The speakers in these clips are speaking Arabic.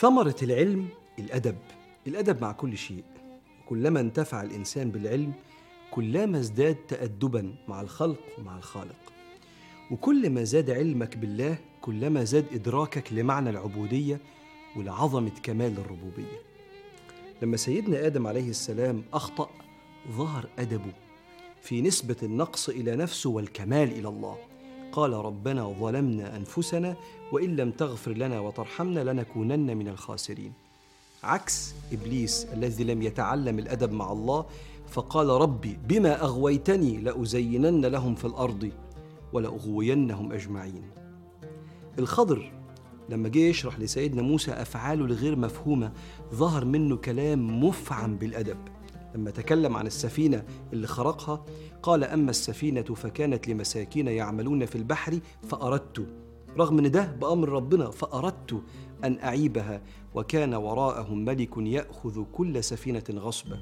ثمرة العلم الأدب. الأدب مع كل شيء. كلما انتفع الإنسان بالعلم كلما ازداد تأدبا مع الخلق ومع الخالق. وكل ما زاد علمك بالله كلما زاد إدراكك لمعنى العبودية ولعظمة كمال الربوبية. لما سيدنا آدم عليه السلام أخطأ ظهر أدبه في نسبة النقص إلى نفسه والكمال إلى الله. قال ربنا ظلمنا أنفسنا وإن لم تغفر لنا وترحمنا لنكونن من الخاسرين. عكس إبليس الذي لم يتعلم الأدب مع الله فقال ربي بما أغويتني لأزينن لهم في الأرض ولأغوينهم أجمعين. الخضر لما جه يشرح لسيدنا موسى أفعاله الغير مفهومة ظهر منه كلام مفعم بالأدب. لما تكلم عن السفينة اللي خرقها قال أما السفينة فكانت لمساكين يعملون في البحر فأردت رغم إن ده بأمر ربنا فأردت أن أعيبها وكان وراءهم ملك يأخذ كل سفينة غصبا.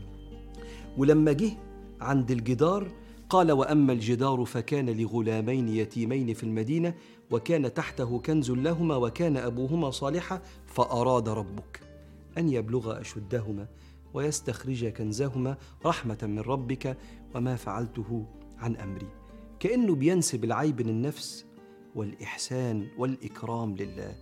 ولما جه عند الجدار قال وأما الجدار فكان لغلامين يتيمين في المدينة وكان تحته كنز لهما وكان أبوهما صالحا فأراد ربك أن يبلغا أشدهما ويستخرج كنزهما رحمة من ربك وما فعلته عن أمري. كأنه بينسب العيب للنفس والإحسان والإكرام لله.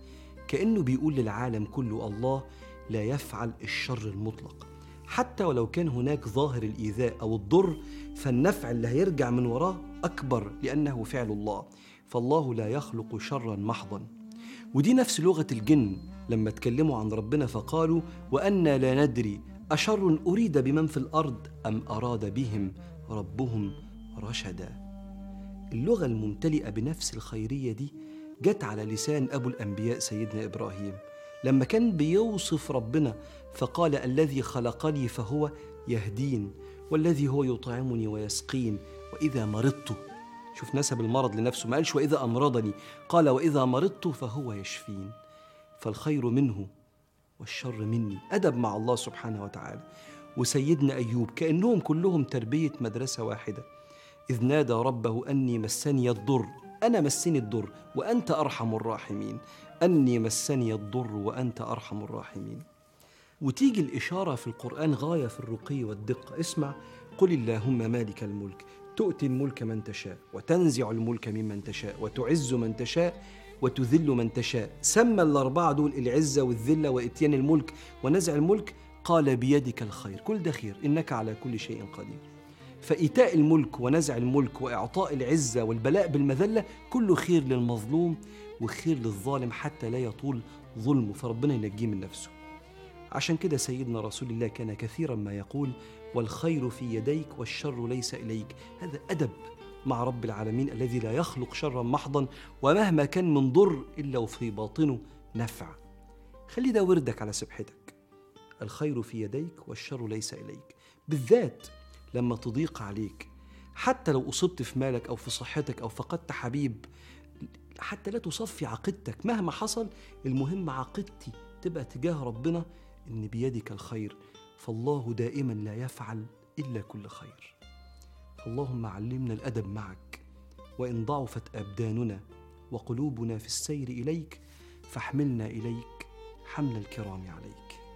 كأنه بيقول للعالم كله الله لا يفعل الشر المطلق. حتى ولو كان هناك ظاهر الإيذاء أو الضر فالنفع اللي هيرجع من وراه أكبر لأنه فعل الله. فالله لا يخلق شرا محضا. ودي نفس لغة الجن لما اتكلموا عن ربنا فقالوا وأنا لا ندري أشر أريد بمن في الأرض أم أراد بهم ربهم رشدا. اللغة الممتلئة بنفس الخيرية دي جت على لسان أبو الأنبياء سيدنا إبراهيم. لما كان بيوصف ربنا فقال الذي خلقني فهو يهدين والذي هو يطعمني ويسقين وإذا مرضت. شوف نسب المرض لنفسه ما قالش وإذا أمرضني قال وإذا مرضت فهو يشفين. فالخير منه والشر مني. أدب مع الله سبحانه وتعالى. وسيدنا أيوب كأنهم كلهم تربية مدرسة واحدة. إذ نادى ربه أني مسني الضر. أنا مسني الضر وأنت أرحم الراحمين. أني مسني الضر وأنت أرحم الراحمين. وتيجي الإشارة في القرآن غاية في الرقي والدقة. اسمع. قل اللهم مالك الملك. تؤتي الملك من تشاء وتنزع الملك ممن تشاء وتعز من تشاء وتذل من تشاء. سمى الأربعة دول العزة والذلة وإتيان الملك ونزع الملك. قال بيدك الخير. كل ده خير. إنك على كل شيء قدير. فإيتاء الملك ونزع الملك وإعطاء العزة والبلاء بالمذلة كله خير للمظلوم وخير للظالم حتى لا يطول ظلمه. فربنا ينجيه من نفسه. عشان كده سيدنا رسول الله كان كثيرا ما يقول والخير في يديك والشر ليس إليك. هذا أدب. مع رب العالمين الذي لا يخلق شرا محضا ومهما كان من ضر إلا وفي باطنه نفع. خلي ده وردك على سبحتك. الخير في يديك والشر ليس إليك. بالذات لما تضيق عليك. حتى لو أصبت في مالك أو في صحتك أو فقدت حبيب حتى لا تصفي عقيدتك مهما حصل المهم عقيدتي تبقى تجاه ربنا إن بيدك الخير. فالله دائما لا يفعل إلا كل خير. اللهم علمنا الأدب معك. وإن ضعفت أبداننا وقلوبنا في السير إليك فاحملنا إليك حمل الكرام عليك.